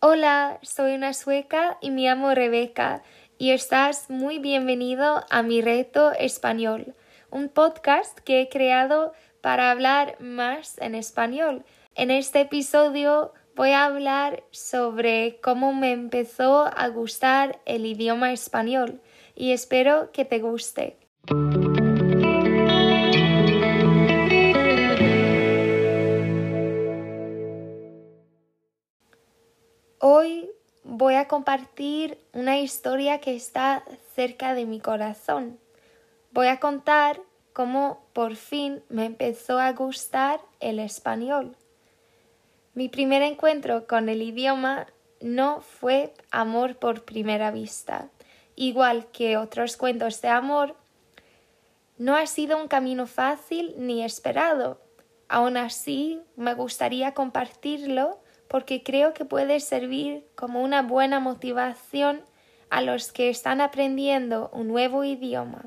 Hola, soy una sueca y me llamo Rebeca y estás muy bienvenido a mi reto español, un podcast que he creado para hablar más en español. En este episodio voy a hablar sobre cómo me empezó a gustar el idioma español y espero que te guste. Compartir una historia que está cerca de mi corazón. Voy a contar cómo por fin me empezó a gustar el español. Mi primer encuentro con el idioma no fue amor por primera vista. Igual que otros cuentos de amor, no ha sido un camino fácil ni esperado. Aún así, me gustaría compartirlo porque creo que puede servir como una buena motivación a los que están aprendiendo un nuevo idioma.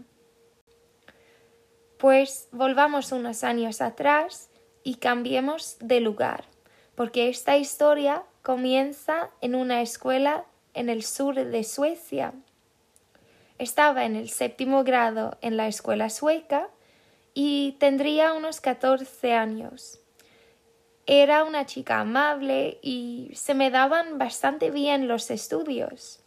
Pues volvamos unos años atrás y cambiemos de lugar, porque esta historia comienza en una escuela en el sur de Suecia. Estaba en el séptimo grado en la escuela sueca y tendría unos 14 años. Era una chica amable y se me daban bastante bien los estudios.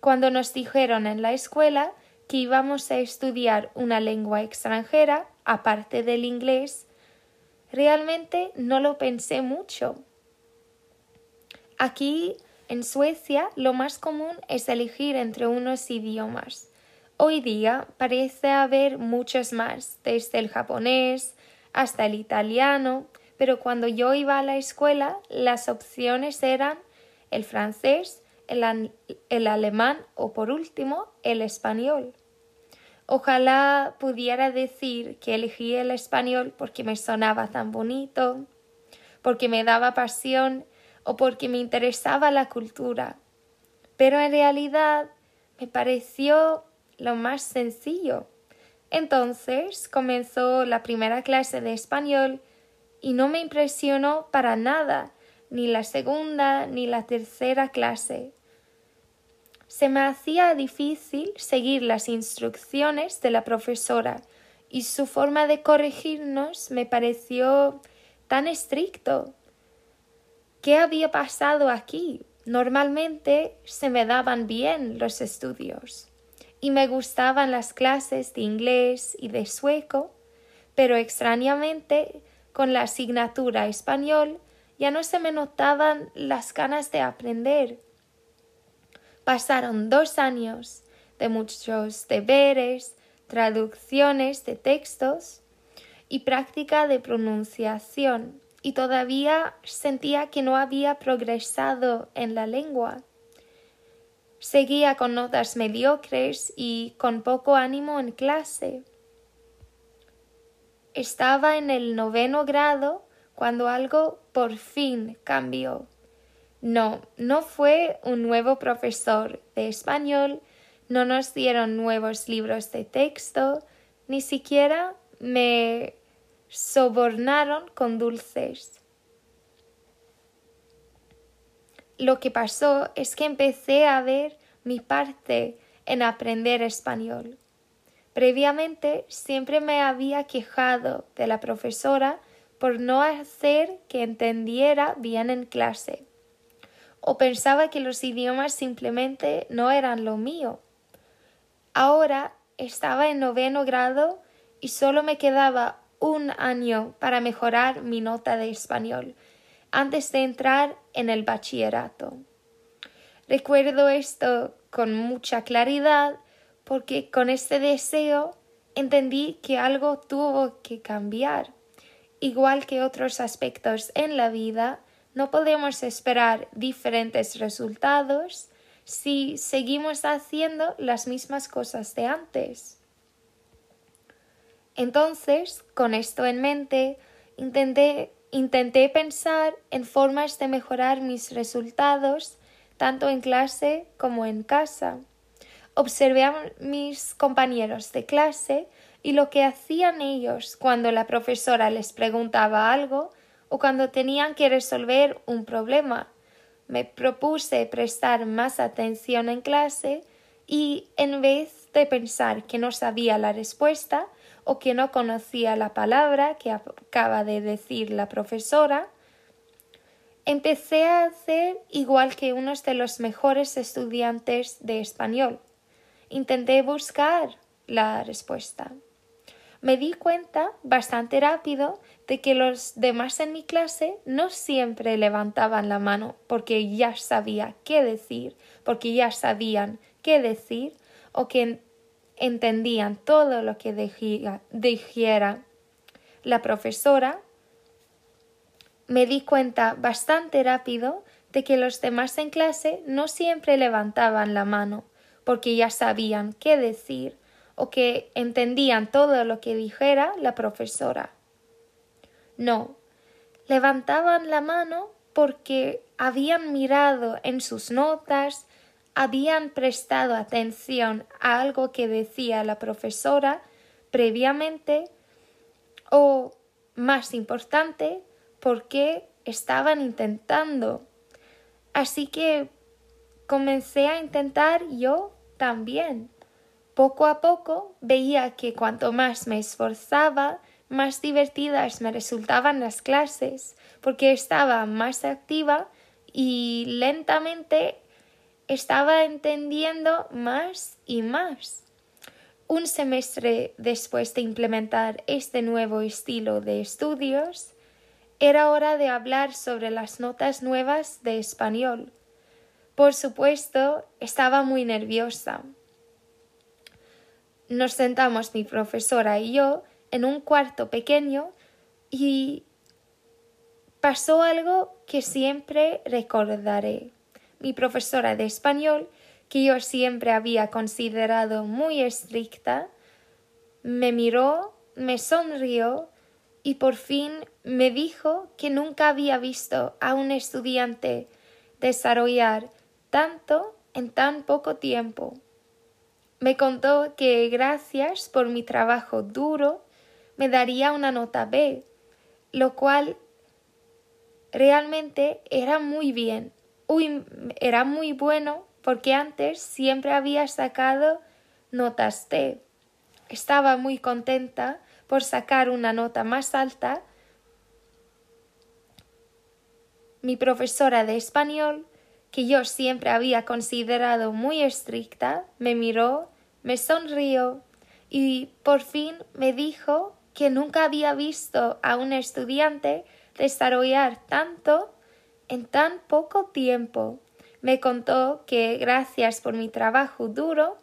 Cuando nos dijeron en la escuela que íbamos a estudiar una lengua extranjera, aparte del inglés, realmente no lo pensé mucho. Aquí, en Suecia, lo más común es elegir entre unos idiomas. Hoy día parece haber muchos más, desde el japonés hasta el italiano, pero cuando yo iba a la escuela las opciones eran el francés, el, alemán o por último el español. Ojalá pudiera decir que elegí el español porque me sonaba tan bonito, porque me daba pasión o porque me interesaba la cultura, pero en realidad me pareció lo más sencillo. Entonces comenzó la primera clase de español y no me impresionó para nada ni la segunda ni la tercera clase. Se me hacía difícil seguir las instrucciones de la profesora y su forma de corregirnos me pareció tan estricto. ¿Qué había pasado aquí? Normalmente se me daban bien los estudios y me gustaban las clases de inglés y de sueco, pero extrañamente con la asignatura español ya no se me notaban las ganas de aprender. Pasaron dos años de muchos deberes, traducciones de textos y práctica de pronunciación, y todavía sentía que no había progresado en la lengua. Seguía con notas mediocres y con poco ánimo en clase. Estaba en el noveno grado cuando algo por fin cambió. No, no fue un nuevo profesor de español, no nos dieron nuevos libros de texto, ni siquiera me sobornaron con dulces. Lo que pasó es que empecé a ver mi parte en aprender español. Previamente siempre me había quejado de la profesora por no hacer que entendiera bien en clase. O pensaba que los idiomas simplemente no eran lo mío. Ahora estaba en noveno grado y solo me quedaba un año para mejorar mi nota de español antes de entrar en el bachillerato. Recuerdo esto con mucha claridad porque con este deseo entendí que algo tuvo que cambiar. Igual que otros aspectos en la vida, no podemos esperar diferentes resultados si seguimos haciendo las mismas cosas de antes. Entonces, con esto en mente, intenté, intenté pensar en formas de mejorar mis resultados tanto en clase como en casa. Observé a mis compañeros de clase y lo que hacían ellos cuando la profesora les preguntaba algo o cuando tenían que resolver un problema. me propuse prestar más atención en clase y en vez de pensar que no sabía la respuesta o que no conocía la palabra que acaba de decir la profesora, empecé a hacer igual que uno de los mejores estudiantes de español. Intenté buscar la respuesta. Me di cuenta bastante rápido de que los demás en mi clase no siempre levantaban la mano porque ya sabía qué decir, porque ya sabían qué decir o que entendían todo lo que dijera la profesora. Me di cuenta bastante rápido de que los demás en clase no siempre levantaban la mano porque ya sabían qué decir o que entendían todo lo que dijera la profesora. No, levantaban la mano porque habían mirado en sus notas, habían prestado atención a algo que decía la profesora previamente o, más importante, porque estaban intentando. Así que comencé a intentar yo también. Poco a poco veía que cuanto más me esforzaba, más divertidas me resultaban las clases, porque estaba más activa y lentamente estaba entendiendo más y más. Un semestre después de implementar este nuevo estilo de estudios, era hora de hablar sobre las notas nuevas de español. Por supuesto, estaba muy nerviosa nos sentamos mi profesora y yo en un cuarto pequeño y pasó algo que siempre recordaré. Mi profesora de español, que yo siempre había considerado muy estricta, me miró, me sonrió y por fin me dijo que nunca había visto a un estudiante desarrollar tanto en tan poco tiempo. Me contó que gracias por mi trabajo duro me daría una nota B, lo cual realmente era muy bien. era muy bueno porque antes siempre había sacado notas T. Estaba muy contenta por sacar una nota más alta. Mi profesora de español, que yo siempre había considerado muy estricta, me miró me sonrió y por fin me dijo que nunca había visto a un estudiante desarrollar tanto en tan poco tiempo. Me contó que gracias por mi trabajo duro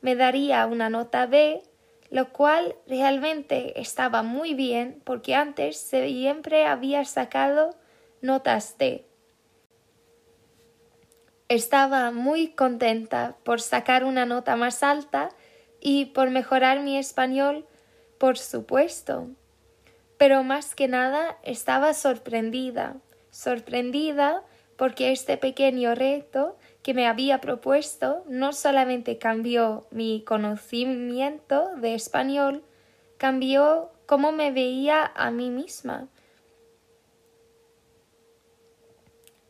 me daría una nota B, lo cual realmente estaba muy bien porque antes siempre había sacado notas D. Estaba muy contenta por sacar una nota más alta y por mejorar mi español, por supuesto. Pero más que nada estaba sorprendida, sorprendida porque este pequeño reto que me había propuesto no solamente cambió mi conocimiento de español, cambió cómo me veía a mí misma.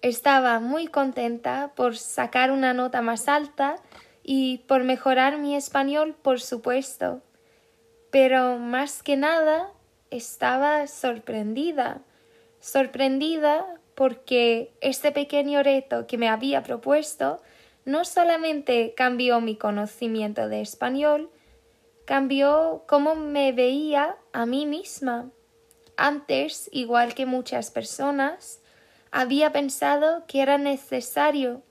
Estaba muy contenta por sacar una nota más alta y por mejorar mi español, por supuesto. Pero más que nada estaba sorprendida, sorprendida porque este pequeño reto que me había propuesto no solamente cambió mi conocimiento de español, cambió cómo me veía a mí misma. Antes, igual que muchas personas, había pensado que era necesario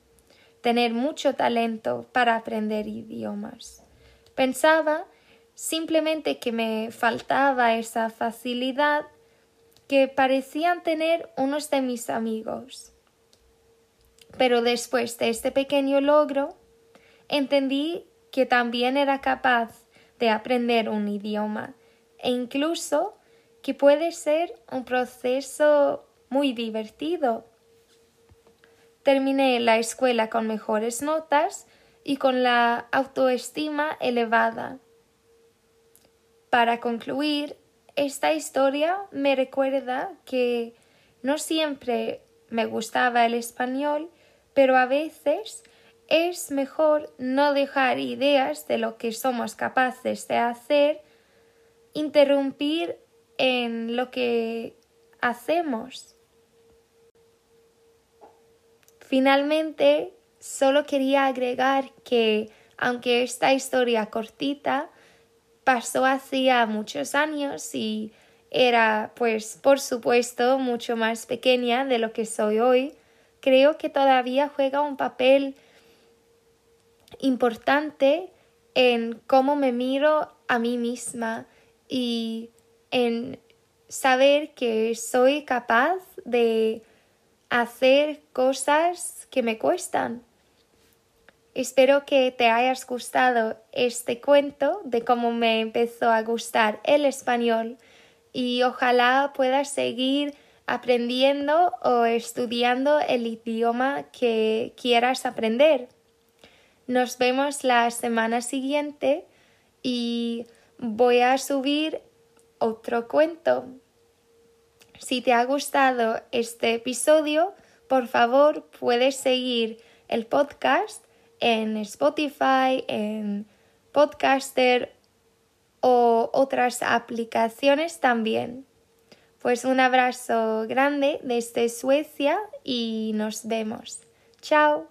tener mucho talento para aprender idiomas. Pensaba simplemente que me faltaba esa facilidad que parecían tener unos de mis amigos. Pero después de este pequeño logro, entendí que también era capaz de aprender un idioma e incluso que puede ser un proceso muy divertido. Terminé la escuela con mejores notas y con la autoestima elevada. Para concluir, esta historia me recuerda que no siempre me gustaba el español pero a veces es mejor no dejar ideas de lo que somos capaces de hacer interrumpir en lo que hacemos. Finalmente, solo quería agregar que, aunque esta historia cortita pasó hacía muchos años y era, pues, por supuesto, mucho más pequeña de lo que soy hoy, creo que todavía juega un papel importante en cómo me miro a mí misma y en saber que soy capaz de hacer cosas que me cuestan. Espero que te hayas gustado este cuento de cómo me empezó a gustar el español y ojalá puedas seguir aprendiendo o estudiando el idioma que quieras aprender. Nos vemos la semana siguiente y voy a subir otro cuento. Si te ha gustado este episodio, por favor puedes seguir el podcast en Spotify, en Podcaster o otras aplicaciones también. Pues un abrazo grande desde Suecia y nos vemos. Chao.